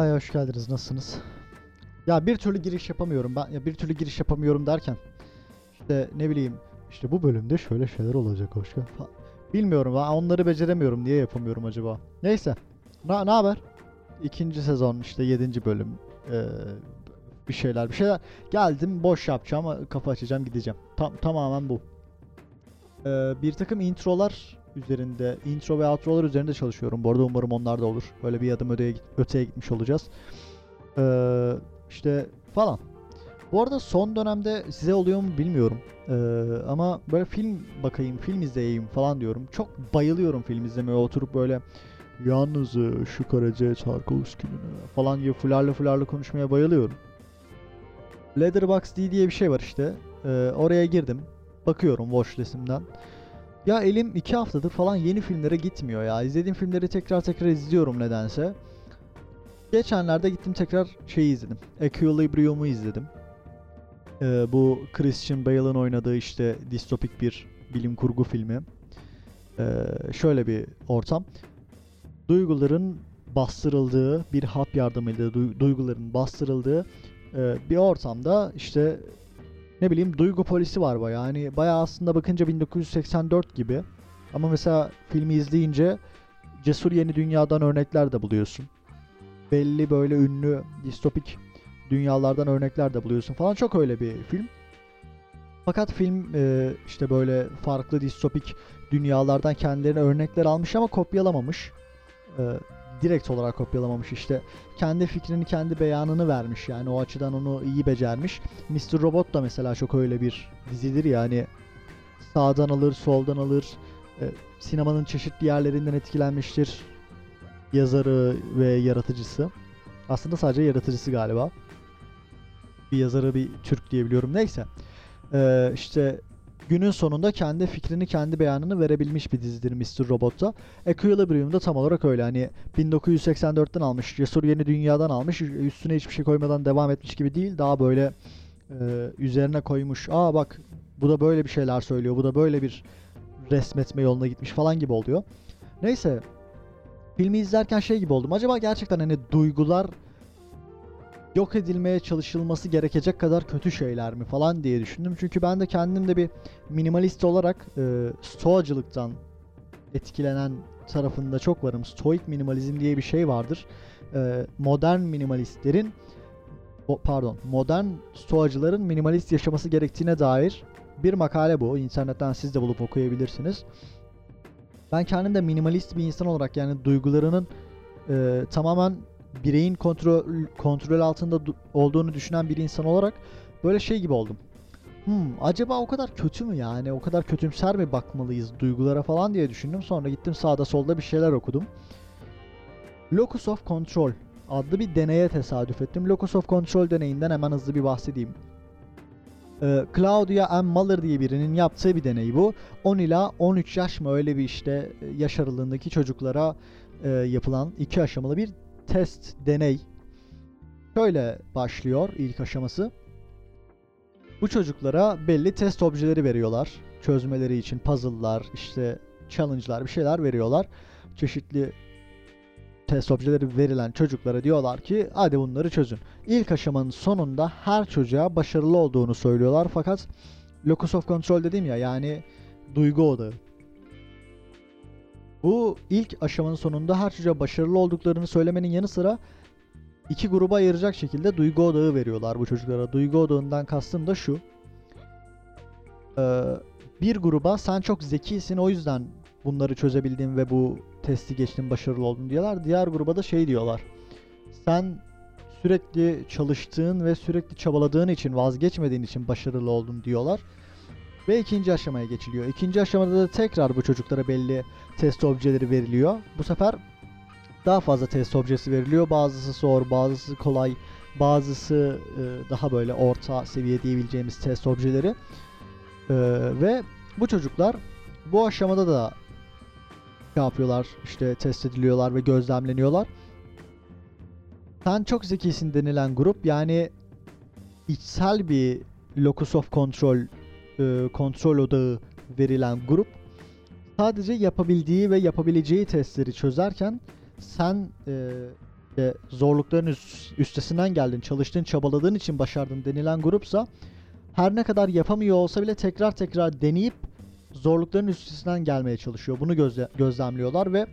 Ay hoş geldiniz. Nasılsınız? Ya bir türlü giriş yapamıyorum. Ben ya bir türlü giriş yapamıyorum derken işte ne bileyim işte bu bölümde şöyle şeyler olacak hoş gel- fa- Bilmiyorum ben onları beceremiyorum. Niye yapamıyorum acaba? Neyse. Ne ne haber? İkinci sezon işte yedinci bölüm. Ee, bir şeyler bir şeyler. Geldim boş yapacağım. Kafa açacağım gideceğim. Tam tamamen bu. Ee, bir takım introlar üzerinde, intro ve outrolar üzerinde çalışıyorum. Bu arada umarım onlar da olur. Böyle bir adım öteye, öteye gitmiş olacağız. Ee, işte falan. Bu arada son dönemde size oluyor mu bilmiyorum. Ee, ama böyle film bakayım, film izleyeyim falan diyorum. Çok bayılıyorum film izlemeye. Oturup böyle yalnız e, şu Karaca Tarkovski'nin e, falan gibi fularla fularla konuşmaya bayılıyorum. Letterboxd diye bir şey var işte. Ee, oraya girdim. Bakıyorum watchlist'imden. Ya elim iki haftadır falan yeni filmlere gitmiyor ya. İzlediğim filmleri tekrar tekrar izliyorum nedense. Geçenlerde gittim tekrar şeyi izledim. Equilibrium'u izledim. Ee, bu Christian Bale'ın oynadığı işte distopik bir bilim kurgu filmi. Ee, şöyle bir ortam. Duyguların bastırıldığı bir hap yardımıyla du- duyguların bastırıldığı e, bir ortamda işte ne bileyim duygu polisi var bayağı. Yani bayağı aslında bakınca 1984 gibi. Ama mesela filmi izleyince Cesur Yeni Dünya'dan örnekler de buluyorsun. Belli böyle ünlü distopik dünyalardan örnekler de buluyorsun falan. Çok öyle bir film. Fakat film e, işte böyle farklı distopik dünyalardan kendilerine örnekler almış ama kopyalamamış. E, direkt olarak kopyalamamış işte. Kendi fikrini, kendi beyanını vermiş yani o açıdan onu iyi becermiş. Mr. Robot da mesela çok öyle bir dizidir yani sağdan alır, soldan alır. E, sinemanın çeşitli yerlerinden etkilenmiştir. Yazarı ve yaratıcısı. Aslında sadece yaratıcısı galiba. Bir yazarı bir Türk diyebiliyorum. Neyse. E, işte günün sonunda kendi fikrini, kendi beyanını verebilmiş bir dizidir Mr. Robot'ta. Equilibrium da tam olarak öyle. Hani 1984'ten almış, Cesur Yeni Dünya'dan almış, üstüne hiçbir şey koymadan devam etmiş gibi değil. Daha böyle e, üzerine koymuş. Aa bak bu da böyle bir şeyler söylüyor. Bu da böyle bir resmetme yoluna gitmiş falan gibi oluyor. Neyse. Filmi izlerken şey gibi oldum. Acaba gerçekten hani duygular yok edilmeye çalışılması gerekecek kadar kötü şeyler mi falan diye düşündüm. Çünkü ben de kendim de bir minimalist olarak e, stoacılıktan etkilenen tarafında çok varım. Stoik minimalizm diye bir şey vardır. E, modern minimalistlerin o, pardon, modern stoacıların minimalist yaşaması gerektiğine dair bir makale bu. İnternetten siz de bulup okuyabilirsiniz. Ben kendim de minimalist bir insan olarak yani duygularının e, tamamen bireyin kontrol kontrol altında du- olduğunu düşünen bir insan olarak böyle şey gibi oldum. Hmm, acaba o kadar kötü mü yani? O kadar kötümser mi bakmalıyız duygulara falan diye düşündüm. Sonra gittim sağda solda bir şeyler okudum. Locus of Control adlı bir deneye tesadüf ettim. Locus of Control deneyinden hemen hızlı bir bahsedeyim. Ee, Claudia M. Muller diye birinin yaptığı bir deney bu. 10 ila 13 yaş mı öyle bir işte e, yaş aralığındaki çocuklara e, yapılan iki aşamalı bir test, deney. Şöyle başlıyor ilk aşaması. Bu çocuklara belli test objeleri veriyorlar. Çözmeleri için puzzle'lar, işte challenge'lar bir şeyler veriyorlar. Çeşitli test objeleri verilen çocuklara diyorlar ki hadi bunları çözün. İlk aşamanın sonunda her çocuğa başarılı olduğunu söylüyorlar fakat locus of control dedim ya yani duygu odağı. Bu ilk aşamanın sonunda çocuğa başarılı olduklarını söylemenin yanı sıra iki gruba ayıracak şekilde duygu odağı veriyorlar bu çocuklara. Duygu odağından kastım da şu. Ee, bir gruba sen çok zekisin o yüzden bunları çözebildin ve bu testi geçtin başarılı oldun diyorlar. Diğer gruba da şey diyorlar. Sen sürekli çalıştığın ve sürekli çabaladığın için vazgeçmediğin için başarılı oldun diyorlar. Ve ikinci aşamaya geçiliyor. İkinci aşamada da tekrar bu çocuklara belli test objeleri veriliyor. Bu sefer daha fazla test objesi veriliyor. Bazısı zor, bazısı kolay, bazısı e, daha böyle orta seviye diyebileceğimiz test objeleri. E, ve bu çocuklar bu aşamada da şey yapıyorlar, işte test ediliyorlar ve gözlemleniyorlar. Sen çok zekisin denilen grup yani içsel bir locus of control e, kontrol odağı verilen grup sadece yapabildiği ve yapabileceği testleri çözerken sen e, zorlukların üst- üstesinden geldin, çalıştın, çabaladığın için başardın denilen grupsa her ne kadar yapamıyor olsa bile tekrar tekrar deneyip zorlukların üstesinden gelmeye çalışıyor. Bunu gözle- gözlemliyorlar ve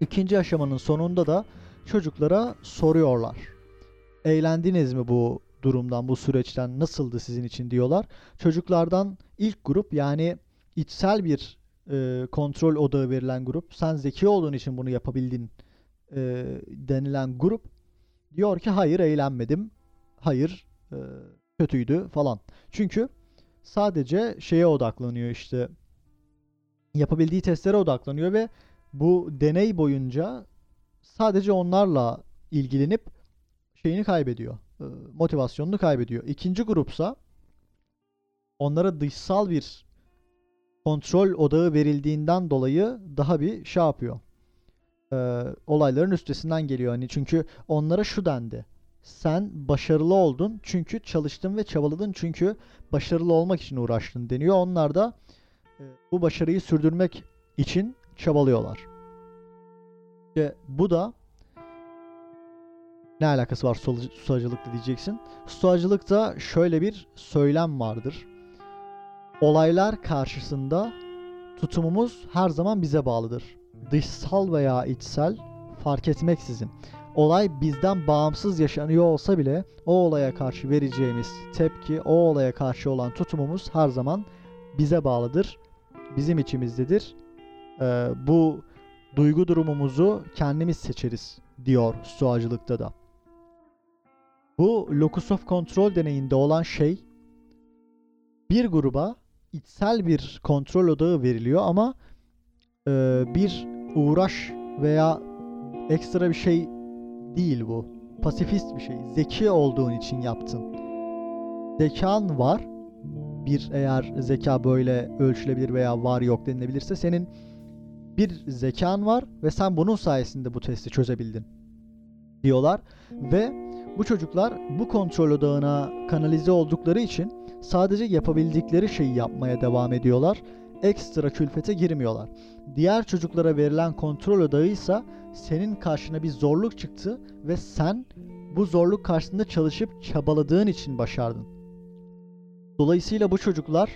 ikinci aşamanın sonunda da çocuklara soruyorlar. Eğlendiniz mi bu durumdan, bu süreçten nasıldı sizin için diyorlar. Çocuklardan ilk grup yani içsel bir e, kontrol odağı verilen grup, sen zeki olduğun için bunu yapabildin e, denilen grup diyor ki hayır eğlenmedim, hayır e, kötüydü falan. Çünkü sadece şeye odaklanıyor işte yapabildiği testlere odaklanıyor ve bu deney boyunca sadece onlarla ilgilenip şeyini kaybediyor. E, Motivasyonunu kaybediyor. İkinci grupsa onlara dışsal bir kontrol odağı verildiğinden dolayı daha bir şey yapıyor. E, olayların üstesinden geliyor. Hani çünkü onlara şu dendi. Sen başarılı oldun çünkü çalıştın ve çabaladın çünkü başarılı olmak için uğraştın deniyor. Onlar da e, bu başarıyı sürdürmek için çabalıyorlar. İşte bu da ne alakası var stoğacılıkla diyeceksin. Stoğacılıkta şöyle bir söylem vardır. Olaylar karşısında tutumumuz her zaman bize bağlıdır. Dışsal veya içsel fark etmeksizin. Olay bizden bağımsız yaşanıyor olsa bile o olaya karşı vereceğimiz tepki, o olaya karşı olan tutumumuz her zaman bize bağlıdır. Bizim içimizdedir. Ee, bu duygu durumumuzu kendimiz seçeriz diyor stoğacılıkta da. Bu locus of control deneyinde olan şey bir gruba içsel bir kontrol odağı veriliyor ama e, bir uğraş veya ekstra bir şey değil bu. Pasifist bir şey. Zeki olduğun için yaptın. Zekan var. Bir eğer zeka böyle ölçülebilir veya var yok denilebilirse senin bir zekan var ve sen bunun sayesinde bu testi çözebildin diyorlar ve bu çocuklar bu kontrol odağına kanalize oldukları için sadece yapabildikleri şeyi yapmaya devam ediyorlar. Ekstra külfete girmiyorlar. Diğer çocuklara verilen kontrol odağı ise senin karşına bir zorluk çıktı ve sen bu zorluk karşısında çalışıp çabaladığın için başardın. Dolayısıyla bu çocuklar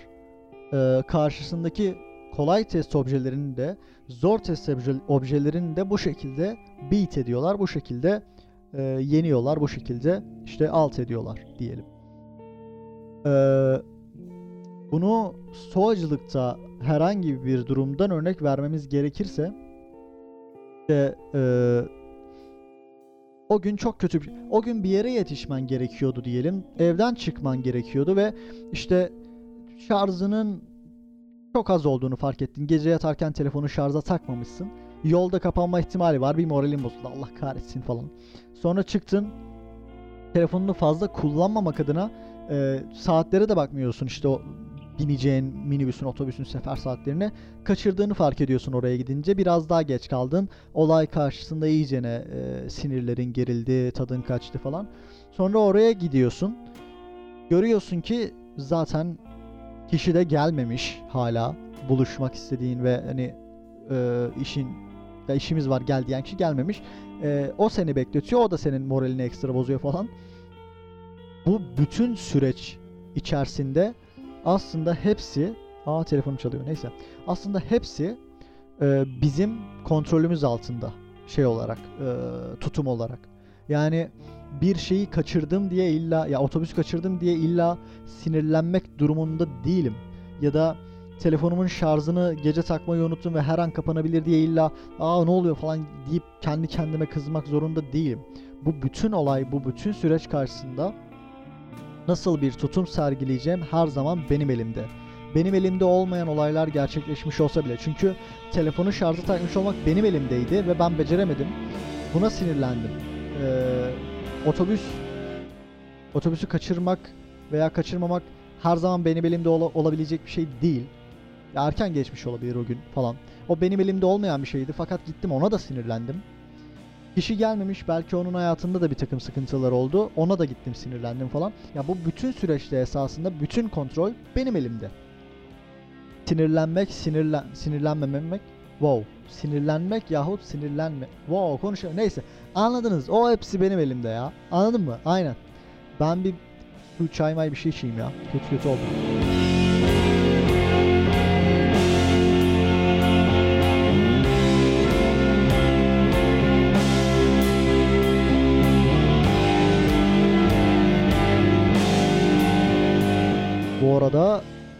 e, karşısındaki kolay test objelerini de zor test obje- objelerini de bu şekilde beat ediyorlar. Bu şekilde e, yeniyorlar. Bu şekilde işte alt ediyorlar diyelim. E, bunu stoğacılıkta herhangi bir durumdan örnek vermemiz gerekirse işte e, o gün çok kötü bir, o gün bir yere yetişmen gerekiyordu diyelim. Evden çıkman gerekiyordu ve işte şarjının çok az olduğunu fark ettin. Gece yatarken telefonu şarja takmamışsın. Yolda kapanma ihtimali var. Bir moralin bozuldu. Allah kahretsin falan. Sonra çıktın. Telefonunu fazla kullanmamak adına e, saatlere de bakmıyorsun. İşte o bineceğin minibüsün, otobüsün sefer saatlerine kaçırdığını fark ediyorsun oraya gidince. Biraz daha geç kaldın. Olay karşısında iyicene e, sinirlerin gerildi, tadın kaçtı falan. Sonra oraya gidiyorsun. Görüyorsun ki zaten kişi de gelmemiş hala buluşmak istediğin ve hani e, işin ya işimiz var gel diyen kişi gelmemiş. E, o seni bekletiyor, o da senin moralini ekstra bozuyor falan. Bu bütün süreç içerisinde aslında hepsi aa telefonum çalıyor neyse. Aslında hepsi e, bizim kontrolümüz altında şey olarak, e, tutum olarak. Yani bir şeyi kaçırdım diye illa ya otobüs kaçırdım diye illa sinirlenmek durumunda değilim. Ya da telefonumun şarjını gece takmayı unuttum ve her an kapanabilir diye illa aa ne oluyor falan deyip kendi kendime kızmak zorunda değilim. Bu bütün olay, bu bütün süreç karşısında nasıl bir tutum sergileyeceğim her zaman benim elimde. Benim elimde olmayan olaylar gerçekleşmiş olsa bile. Çünkü telefonu şarja takmış olmak benim elimdeydi ve ben beceremedim. Buna sinirlendim. Ee, otobüs otobüsü kaçırmak veya kaçırmamak her zaman benim elimde ola- olabilecek bir şey değil. Ya erken geçmiş olabilir o gün falan. O benim elimde olmayan bir şeydi fakat gittim ona da sinirlendim. Kişi gelmemiş belki onun hayatında da bir takım sıkıntılar oldu. Ona da gittim sinirlendim falan. Ya bu bütün süreçte esasında bütün kontrol benim elimde. Sinirlenmek, sinirlen sinirlenmememek Wow. Sinirlenmek yahut sinirlenme. Wow konuşuyorum. Neyse. Anladınız. O hepsi benim elimde ya. Anladın mı? Aynen. Ben bir su çay may bir şey içeyim ya. Kötü kötü oldu.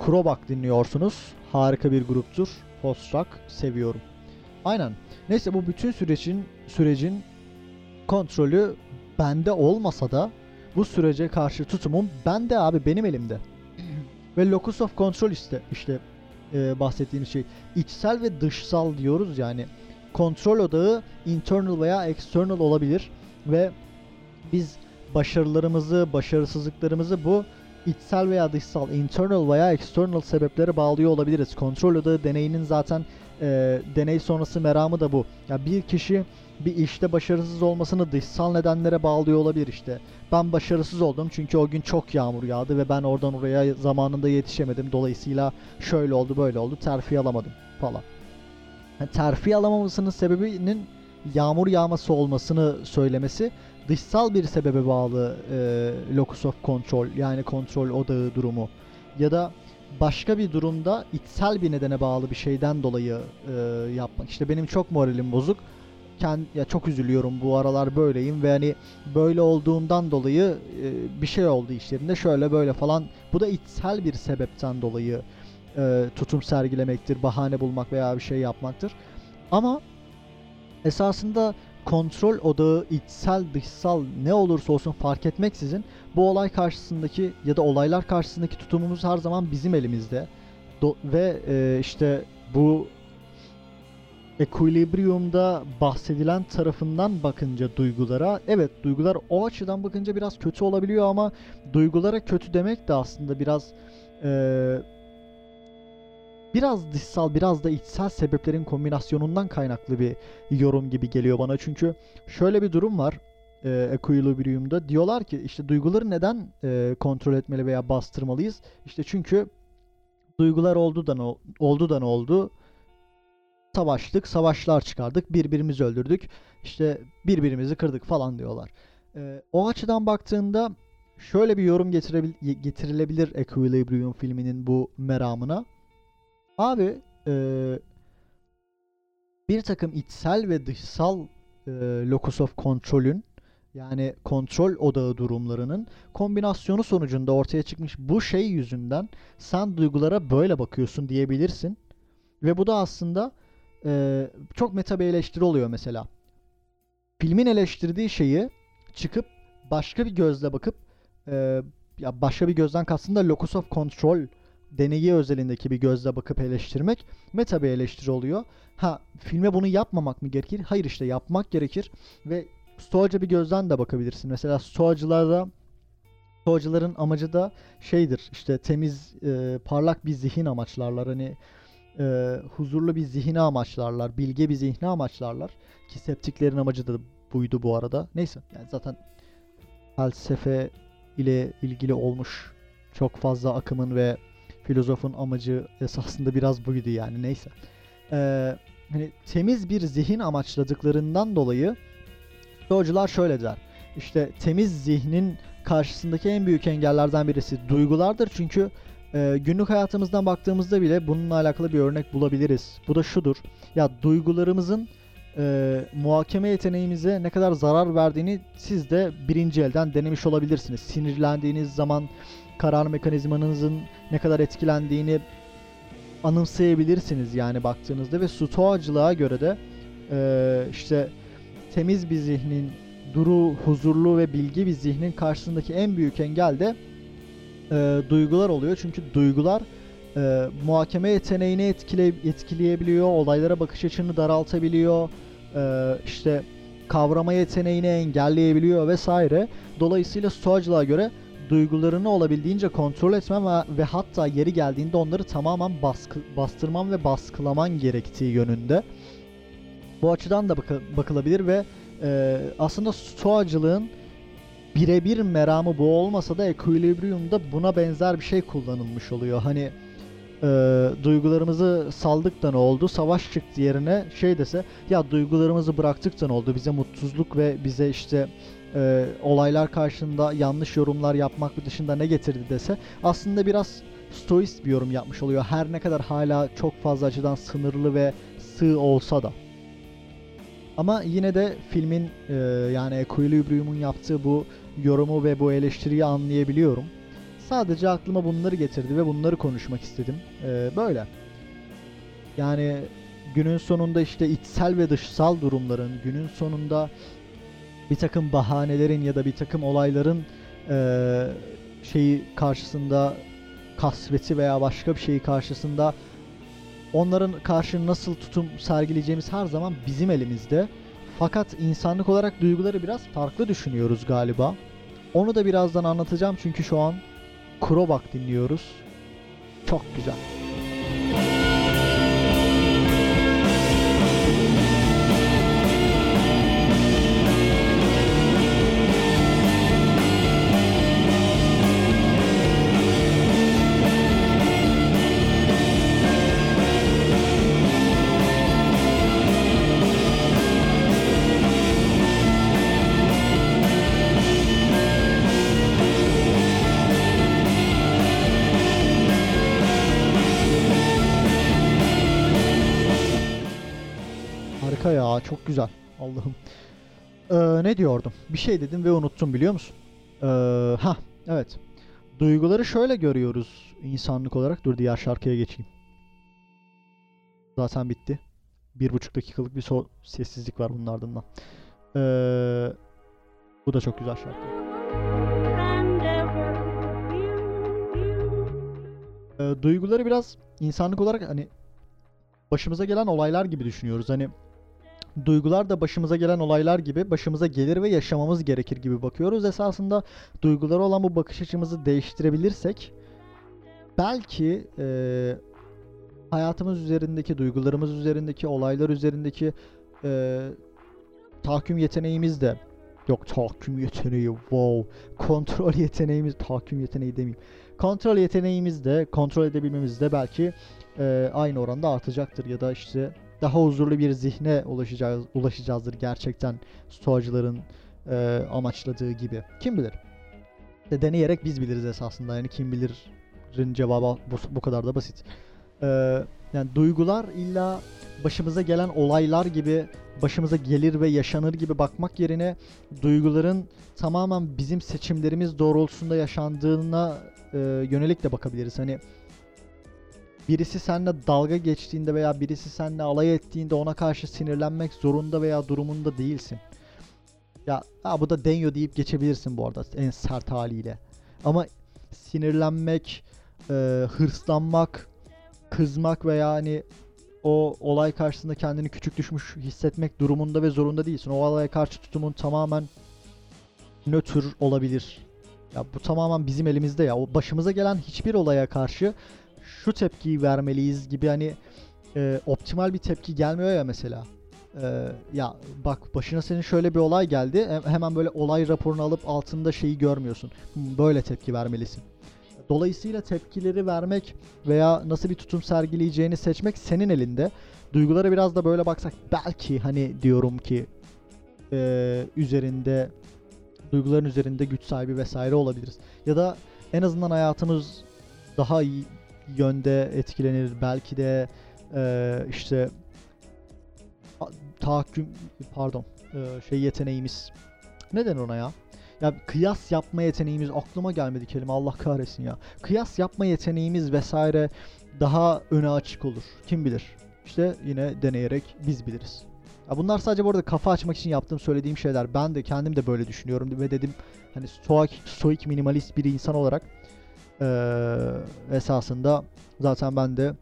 Krobak dinliyorsunuz. Harika bir gruptur. Post rock seviyorum. Aynen. Neyse bu bütün sürecin sürecin kontrolü bende olmasa da bu sürece karşı tutumum bende abi benim elimde. Ve locus of control işte işte e, bahsettiğimiz şey içsel ve dışsal diyoruz yani kontrol odağı internal veya external olabilir ve biz başarılarımızı, başarısızlıklarımızı bu içsel veya dışsal, internal veya external sebeplere bağlıyor olabiliriz. Kontrol odağı deneyinin zaten e, deney sonrası meramı da bu. Ya bir kişi bir işte başarısız olmasını dışsal nedenlere bağlıyor olabilir işte. Ben başarısız oldum çünkü o gün çok yağmur yağdı ve ben oradan oraya zamanında yetişemedim. Dolayısıyla şöyle oldu böyle oldu terfi alamadım falan. Yani terfi alamamasının sebebinin yağmur yağması olmasını söylemesi dışsal bir sebebe bağlı e, locus of control yani kontrol odağı durumu ya da başka bir durumda içsel bir nedene bağlı bir şeyden dolayı e, yapmak. İşte benim çok moralim bozuk. Kend, ya çok üzülüyorum bu aralar böyleyim ve hani böyle olduğundan dolayı e, bir şey oldu işlerinde şöyle böyle falan. Bu da içsel bir sebepten dolayı e, tutum sergilemektir, bahane bulmak veya bir şey yapmaktır. Ama esasında kontrol odağı içsel dışsal ne olursa olsun fark etmeksizin bu olay karşısındaki ya da olaylar karşısındaki tutumumuz her zaman bizim elimizde. Do- ve e, işte bu Equilibrium'da bahsedilen tarafından bakınca duygulara evet duygular o açıdan bakınca biraz kötü olabiliyor ama duygulara kötü demek de aslında biraz e, biraz dışsal biraz da içsel sebeplerin kombinasyonundan kaynaklı bir yorum gibi geliyor bana. Çünkü şöyle bir durum var e, Equilibrium'da. Diyorlar ki işte duyguları neden e, kontrol etmeli veya bastırmalıyız? İşte çünkü duygular oldu da ne, oldu da ne oldu? Savaştık, savaşlar çıkardık, birbirimizi öldürdük, işte birbirimizi kırdık falan diyorlar. E, o açıdan baktığında şöyle bir yorum getirebil- getirilebilir Equilibrium filminin bu meramına. Abi e, bir takım içsel ve dışsal e, locus of control'ün yani kontrol odağı durumlarının kombinasyonu sonucunda ortaya çıkmış bu şey yüzünden sen duygulara böyle bakıyorsun diyebilirsin. Ve bu da aslında e, çok meta bir eleştiri oluyor mesela. Filmin eleştirdiği şeyi çıkıp başka bir gözle bakıp e, ya başka bir gözden kastında locus of control deneyi özelindeki bir gözle bakıp eleştirmek meta bir eleştiri oluyor. Ha filme bunu yapmamak mı gerekir? Hayır işte yapmak gerekir ve stoacı bir gözden de bakabilirsin. Mesela stoacılarda stoacıların amacı da şeydir işte temiz e, parlak bir zihin amaçlarlar hani e, huzurlu bir zihni amaçlarlar bilge bir zihni amaçlarlar ki septiklerin amacı da buydu bu arada neyse yani zaten felsefe ile ilgili olmuş çok fazla akımın ve filozofun amacı esasında biraz buydu yani neyse. Ee, hani temiz bir zihin amaçladıklarından dolayı Stoacılar şöyle der. İşte temiz zihnin karşısındaki en büyük engellerden birisi duygulardır. Çünkü e, günlük hayatımızdan baktığımızda bile bununla alakalı bir örnek bulabiliriz. Bu da şudur. Ya duygularımızın e, muhakeme yeteneğimize ne kadar zarar verdiğini siz de birinci elden denemiş olabilirsiniz. Sinirlendiğiniz zaman karar mekanizmanızın ne kadar etkilendiğini anımsayabilirsiniz yani baktığınızda ve stoacılığa göre de e, işte temiz bir zihnin duru, huzurlu ve bilgi bir zihnin karşısındaki en büyük engel de e, duygular oluyor. Çünkü duygular e, muhakeme yeteneğini etkile, etkileyebiliyor, olaylara bakış açını daraltabiliyor, e, işte kavrama yeteneğini engelleyebiliyor vesaire. Dolayısıyla stoacılığa göre duygularını olabildiğince kontrol etmen ve, ve hatta yeri geldiğinde onları tamamen baskı, bastırman ve baskılaman gerektiği yönünde. Bu açıdan da bakı, bakılabilir ve e, aslında stoacılığın birebir meramı bu olmasa da Equilibrium'da buna benzer bir şey kullanılmış oluyor. Hani e, duygularımızı saldık da ne oldu? Savaş çıktı yerine şey dese ya duygularımızı bıraktık da ne oldu? Bize mutsuzluk ve bize işte e, olaylar karşısında yanlış yorumlar yapmak dışında ne getirdi dese aslında biraz stoist bir yorum yapmış oluyor. Her ne kadar hala çok fazla açıdan sınırlı ve sığ olsa da. Ama yine de filmin e, yani Equilibrium'un yaptığı bu yorumu ve bu eleştiriyi anlayabiliyorum. Sadece aklıma bunları getirdi ve bunları konuşmak istedim. E, böyle. Yani günün sonunda işte içsel ve dışsal durumların, günün sonunda bir takım bahanelerin ya da bir takım olayların e, şeyi karşısında kasveti veya başka bir şeyi karşısında onların karşı nasıl tutum sergileyeceğimiz her zaman bizim elimizde. Fakat insanlık olarak duyguları biraz farklı düşünüyoruz galiba. Onu da birazdan anlatacağım çünkü şu an Krobak dinliyoruz. Çok güzel. Çok güzel. Allah'ım. Ee, ne diyordum? Bir şey dedim ve unuttum biliyor musun? Ee, ha evet. Duyguları şöyle görüyoruz insanlık olarak. Dur diğer şarkıya geçeyim. Zaten bitti. Bir buçuk dakikalık bir so- sessizlik var bunun ardından. Ee, bu da çok güzel şarkı. Ee, duyguları biraz insanlık olarak hani başımıza gelen olaylar gibi düşünüyoruz. Hani duygular da başımıza gelen olaylar gibi başımıza gelir ve yaşamamız gerekir gibi bakıyoruz. Esasında duygulara olan bu bakış açımızı değiştirebilirsek belki eee, hayatımız üzerindeki, duygularımız üzerindeki, olaylar üzerindeki eee tahakküm yeteneğimiz de yok tahakküm yeteneği wow kontrol yeteneğimiz tahakküm yeteneği demeyeyim kontrol yeteneğimiz de kontrol edebilmemiz de belki eee, aynı oranda artacaktır ya da işte daha huzurlu bir zihne ulaşacağız, ulaşacağızdır gerçekten stoacıların e, amaçladığı gibi. Kim bilir? İşte deneyerek biz biliriz esasında. Yani kim bilirin cevabı bu, bu kadar da basit. E, yani duygular illa başımıza gelen olaylar gibi başımıza gelir ve yaşanır gibi bakmak yerine duyguların tamamen bizim seçimlerimiz doğrultusunda yaşandığına e, yönelik de bakabiliriz. Hani birisi seninle dalga geçtiğinde veya birisi seninle alay ettiğinde ona karşı sinirlenmek zorunda veya durumunda değilsin. Ya ha, bu da deniyor deyip geçebilirsin bu arada en sert haliyle. Ama sinirlenmek, e, hırslanmak, kızmak veya hani o olay karşısında kendini küçük düşmüş hissetmek durumunda ve zorunda değilsin. O olaya karşı tutumun tamamen nötr olabilir. Ya bu tamamen bizim elimizde ya. O başımıza gelen hiçbir olaya karşı şu tepkiyi vermeliyiz gibi hani e, optimal bir tepki gelmiyor ya mesela. E, ya bak başına senin şöyle bir olay geldi. He- hemen böyle olay raporunu alıp altında şeyi görmüyorsun. Hmm, Böyle tepki vermelisin. Dolayısıyla tepkileri vermek veya nasıl bir tutum sergileyeceğini seçmek senin elinde. Duygulara biraz da böyle baksak belki hani diyorum ki e, üzerinde duyguların üzerinde güç sahibi vesaire olabiliriz. Ya da en azından hayatımız daha iyi yönde etkilenir. Belki de e, işte tahakküm pardon e, şey yeteneğimiz neden ona ya? Ya kıyas yapma yeteneğimiz aklıma gelmedi kelime Allah kahretsin ya. Kıyas yapma yeteneğimiz vesaire daha öne açık olur. Kim bilir? İşte yine deneyerek biz biliriz. Ya bunlar sadece bu arada kafa açmak için yaptığım söylediğim şeyler. Ben de kendim de böyle düşünüyorum ve dedim hani stoik, stoik minimalist bir insan olarak eee, esasında zaten ben de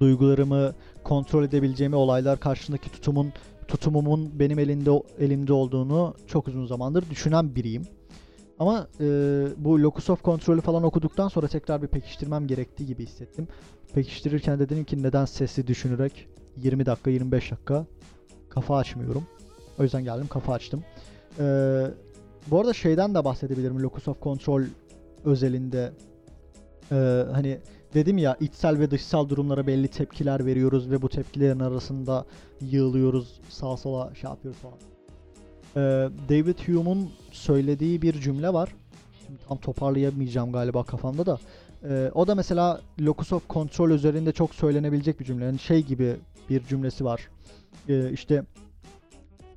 duygularımı kontrol edebileceğimi olaylar karşısındaki tutumun tutumumun benim elinde elimde olduğunu çok uzun zamandır düşünen biriyim. Ama eee, bu locus of kontrolü falan okuduktan sonra tekrar bir pekiştirmem gerektiği gibi hissettim. Pekiştirirken de dedim ki neden sesli düşünerek 20 dakika 25 dakika kafa açmıyorum. O yüzden geldim kafa açtım. Eee, bu arada şeyden de bahsedebilirim locus of control özelinde. Eee, hani dedim ya içsel ve dışsal durumlara belli tepkiler veriyoruz ve bu tepkilerin arasında yığılıyoruz sağa sola şey yapıyoruz falan. Ee, David Hume'un söylediği bir cümle var. Şimdi tam toparlayamayacağım galiba kafamda da. Ee, o da mesela locus of control üzerinde çok söylenebilecek bir cümle. Yani şey gibi bir cümlesi var. Ee, işte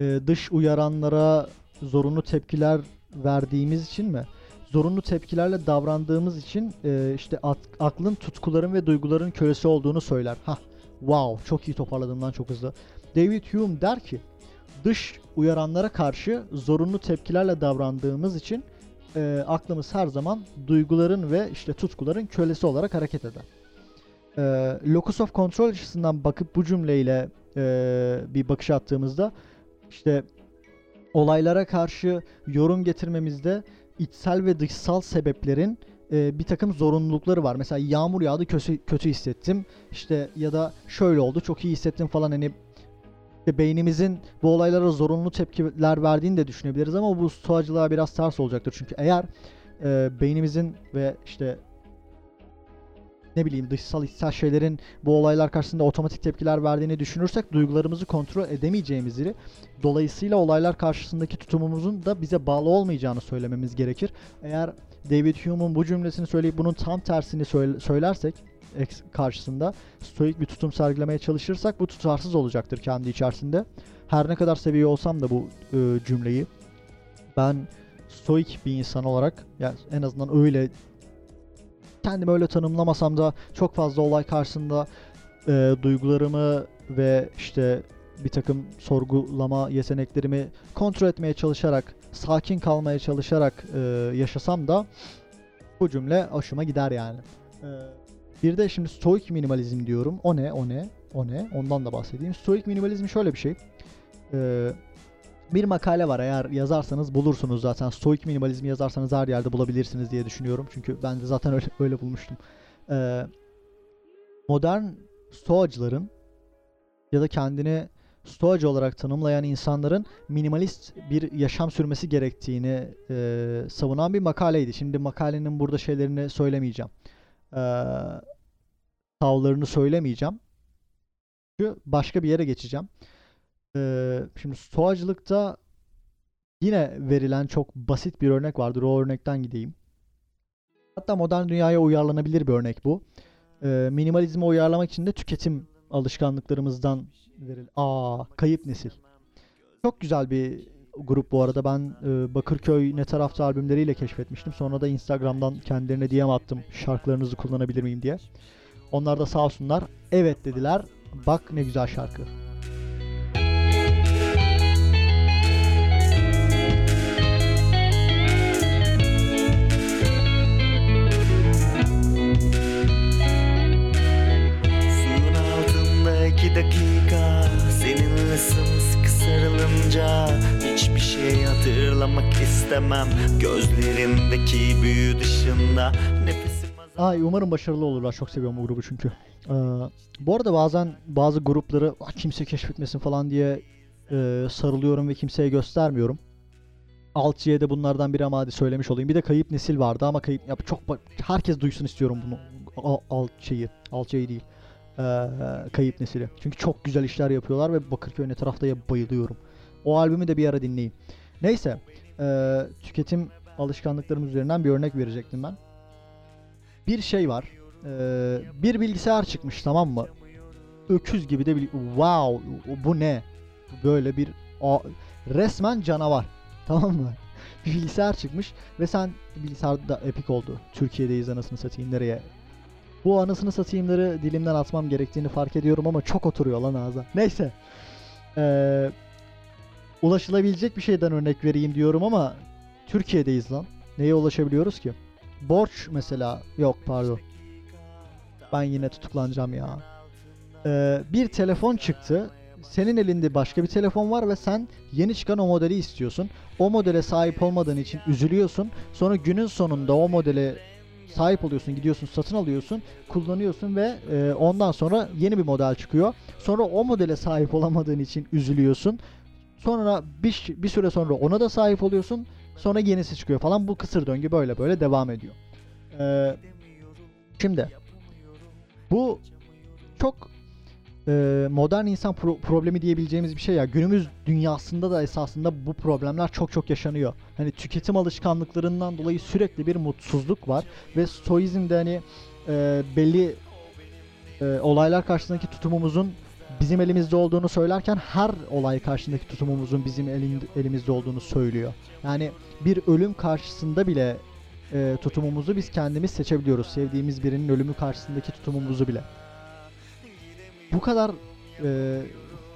e, dış uyaranlara zorunlu tepkiler verdiğimiz için mi? Zorunlu tepkilerle davrandığımız için e, işte at- aklın tutkuların ve duyguların kölesi olduğunu söyler. Ha, wow, çok iyi toparladım lan çok hızlı. David Hume der ki, dış uyaranlara karşı zorunlu tepkilerle davrandığımız için e, aklımız her zaman duyguların ve işte tutkuların kölesi olarak hareket eder. E, locus of control açısından bakıp bu cümleyle e, bir bakış attığımızda işte olaylara karşı yorum getirmemizde içsel ve dışsal sebeplerin e, bir takım zorunlulukları var. Mesela yağmur yağdı kötü, kötü hissettim. İşte ya da şöyle oldu çok iyi hissettim falan hani işte beynimizin bu olaylara zorunlu tepkiler verdiğini de düşünebiliriz ama bu stoacılığa biraz ters olacaktır. Çünkü eğer e, beynimizin ve işte ne bileyim dışsal içsel şeylerin bu olaylar karşısında otomatik tepkiler verdiğini düşünürsek duygularımızı kontrol edemeyeceğimizi dolayısıyla olaylar karşısındaki tutumumuzun da bize bağlı olmayacağını söylememiz gerekir. Eğer David Hume'un bu cümlesini söyleyip bunun tam tersini söyle- söylersek karşısında stoik bir tutum sergilemeye çalışırsak bu tutarsız olacaktır kendi içerisinde. Her ne kadar seviyor olsam da bu e, cümleyi ben stoik bir insan olarak yani en azından öyle kendimi öyle tanımlamasam da çok fazla olay karşısında e, duygularımı ve işte bir takım sorgulama yeteneklerimi kontrol etmeye çalışarak, sakin kalmaya çalışarak e, yaşasam da bu cümle hoşuma gider yani. E, bir de şimdi stoik minimalizm diyorum. O ne? O ne? O ne? Ondan da bahsedeyim. Stoik minimalizm şöyle bir şey. E, bir makale var eğer yazarsanız bulursunuz zaten. Stoik minimalizmi yazarsanız her yerde bulabilirsiniz diye düşünüyorum. Çünkü ben de zaten öyle öyle bulmuştum. Ee, modern stoacıların ya da kendini stoacı olarak tanımlayan insanların minimalist bir yaşam sürmesi gerektiğini e, savunan bir makaleydi. Şimdi makalenin burada şeylerini söylemeyeceğim. Ee, tavlarını söylemeyeceğim. Çünkü başka bir yere geçeceğim. Ee, şimdi stoacılıkta yine verilen çok basit bir örnek vardır. O örnekten gideyim. Hatta modern dünyaya uyarlanabilir bir örnek bu. Ee, minimalizme uyarlamak için de tüketim alışkanlıklarımızdan veril. Aa, kayıp nesil. Çok güzel bir grup bu arada. Ben e, Bakırköy Ne Tarafta albümleriyle keşfetmiştim. Sonra da Instagram'dan kendilerine DM attım. Şarkılarınızı kullanabilir miyim diye. Onlar da sağ olsunlar. Evet dediler. Bak ne güzel şarkı. İstemem Gözlerindeki büyü dışında Nefesim azal Ay umarım başarılı olurlar. Çok seviyorum bu grubu çünkü. Ee, bu arada bazen bazı grupları "Ah, kimse keşfetmesin falan diye e, sarılıyorum ve kimseye göstermiyorum. Alçı'ya bunlardan biri ama hadi söylemiş olayım. Bir de Kayıp Nesil vardı ama kayıp ya çok herkes duysun istiyorum bunu. Al, al şeyi, değil. Ee, kayıp Nesili. Çünkü çok güzel işler yapıyorlar ve Bakırköy ne taraftaya bayılıyorum. O albümü de bir ara dinleyin. Neyse, e, tüketim alışkanlıklarımız üzerinden bir örnek verecektim ben bir şey var. Ee, bir bilgisayar çıkmış tamam mı? Öküz gibi de bir wow bu ne? Böyle bir a- resmen canavar. Tamam mı? Bilgisayar çıkmış ve sen bilgisayarda epik oldu. Türkiye'deyiz anasını satayım nereye? Bu anasını satayımları dilimden atmam gerektiğini fark ediyorum ama çok oturuyor lan ağza. Neyse. Ee, ulaşılabilecek bir şeyden örnek vereyim diyorum ama Türkiye'deyiz lan. Neye ulaşabiliyoruz ki? Borç mesela yok pardon. Ben yine tutuklanacağım ya. Ee, bir telefon çıktı. Senin elinde başka bir telefon var ve sen yeni çıkan o modeli istiyorsun. O modele sahip olmadığın için üzülüyorsun. Sonra günün sonunda o modele sahip oluyorsun, gidiyorsun, satın alıyorsun, kullanıyorsun ve e, ondan sonra yeni bir model çıkıyor. Sonra o modele sahip olamadığın için üzülüyorsun. Sonra bir, bir süre sonra ona da sahip oluyorsun. Sonra yenisi çıkıyor falan. Bu kısır döngü böyle böyle devam ediyor. Ee, şimdi Bu çok e, modern insan pro- problemi diyebileceğimiz bir şey ya. Günümüz dünyasında da esasında bu problemler çok çok yaşanıyor. Hani tüketim alışkanlıklarından dolayı sürekli bir mutsuzluk var ve stoizmde hani e, belli e, olaylar karşısındaki tutumumuzun bizim elimizde olduğunu söylerken her olay karşısındaki tutumumuzun bizim elin- elimizde olduğunu söylüyor. Yani bir ölüm karşısında bile e, tutumumuzu biz kendimiz seçebiliyoruz. Sevdiğimiz birinin ölümü karşısındaki tutumumuzu bile. Bu kadar e,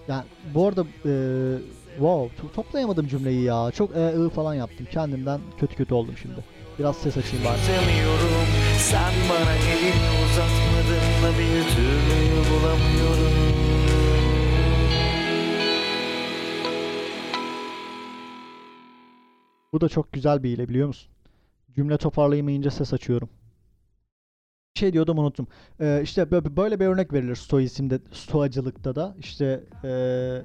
yani bu arada e, wow to- toplayamadım cümleyi ya. Çok e, ı falan yaptım. Kendimden kötü kötü oldum şimdi. Biraz ses açayım bari. Sen bana elini uzatmadın da bir türlü bulamıyorum Bu da çok güzel bir hile biliyor musun? Cümle toparlayamayınca ses açıyorum. Şey diyordum unuttum. Ee, işte bö- böyle bir örnek verilir stoizmde, stoacılıkta da. İşte ee,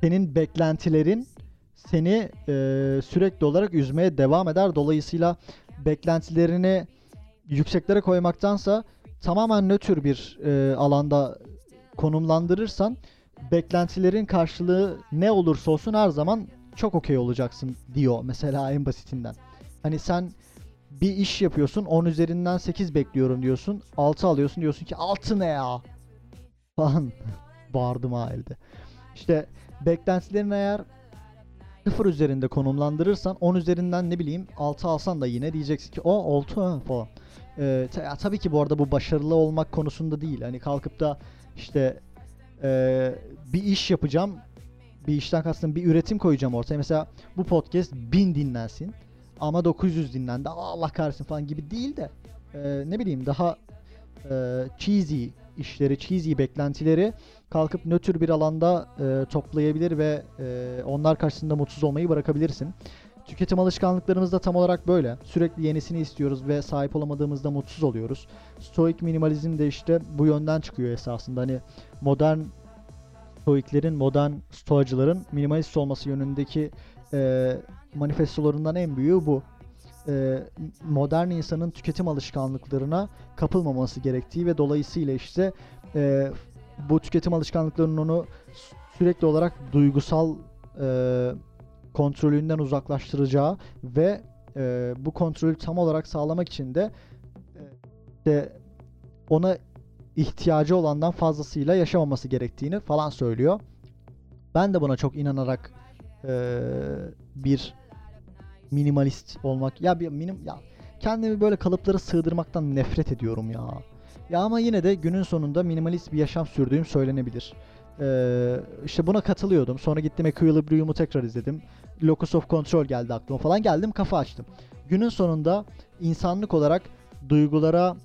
senin beklentilerin seni ee, sürekli olarak üzmeye devam eder. Dolayısıyla beklentilerini yükseklere koymaktansa tamamen nötr bir ee, alanda konumlandırırsan beklentilerin karşılığı ne olursa olsun her zaman çok okey olacaksın diyor mesela en basitinden. Hani sen bir iş yapıyorsun 10 üzerinden 8 bekliyorum diyorsun 6 alıyorsun diyorsun ki 6 ne ya falan bağırdım ha elde. İşte beklentilerin eğer 0 üzerinde konumlandırırsan 10 üzerinden ne bileyim 6 alsan da yine diyeceksin ki o 6 ha falan. Ee, ta- tabii ki bu arada bu başarılı olmak konusunda değil. Hani kalkıp da işte ee, bir iş yapacağım bir işten kastım bir üretim koyacağım ortaya. Mesela bu podcast 1000 dinlensin ama 900 dinlendi. Allah kahretsin falan gibi değil de e, ne bileyim daha e, cheesy işleri, cheesy beklentileri kalkıp nötr bir alanda e, toplayabilir ve e, onlar karşısında mutsuz olmayı bırakabilirsin. Tüketim alışkanlıklarımız da tam olarak böyle. Sürekli yenisini istiyoruz ve sahip olamadığımızda mutsuz oluyoruz. Stoik minimalizm de işte bu yönden çıkıyor esasında. Hani modern Stoiklerin, modern Stoacıların minimalist olması yönündeki e, manifestolarından en büyüğü bu. E, modern insanın tüketim alışkanlıklarına kapılmaması gerektiği ve dolayısıyla işte e, bu tüketim alışkanlıklarının onu sürekli olarak duygusal e, kontrolünden uzaklaştıracağı ve e, bu kontrolü tam olarak sağlamak için de e, de ona ihtiyacı olandan fazlasıyla yaşamaması gerektiğini falan söylüyor. Ben de buna çok inanarak eee, bir minimalist olmak ya bir minim ya kendimi böyle kalıplara sığdırmaktan nefret ediyorum ya. Ya ama yine de günün sonunda minimalist bir yaşam sürdüğüm söylenebilir. Eee işte buna katılıyordum. Sonra gittim Equilibrium'u tekrar izledim. Locus of Control geldi aklıma falan. Geldim kafa açtım. Günün sonunda insanlık olarak duygulara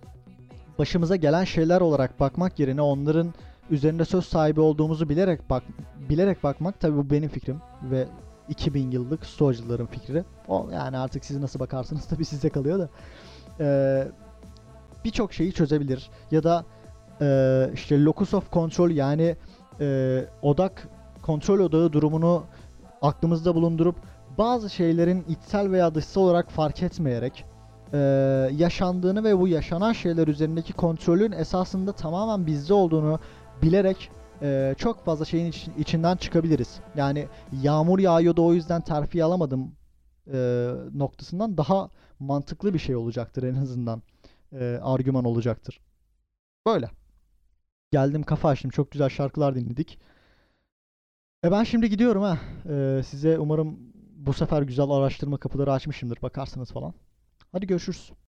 başımıza gelen şeyler olarak bakmak yerine onların üzerinde söz sahibi olduğumuzu bilerek bak bilerek bakmak tabii bu benim fikrim ve 2000 yıllık stoacıların fikri. O yani artık siz nasıl bakarsınız tabii size kalıyor da. Ee, birçok şeyi çözebilir ya da e, işte locus of control yani e, odak kontrol odağı durumunu aklımızda bulundurup bazı şeylerin içsel veya dışsal olarak fark etmeyerek e, yaşandığını ve bu yaşanan şeyler üzerindeki kontrolün esasında tamamen bizde olduğunu bilerek e, çok fazla şeyin iç- içinden çıkabiliriz. Yani yağmur yağıyordu o yüzden terfi alamadım e, noktasından daha mantıklı bir şey olacaktır en azından. E, argüman olacaktır. Böyle. Geldim kafa açtım. Çok güzel şarkılar dinledik. E ben şimdi gidiyorum ha. E, size umarım bu sefer güzel araştırma kapıları açmışımdır. Bakarsınız falan. Hadi görüşürüz.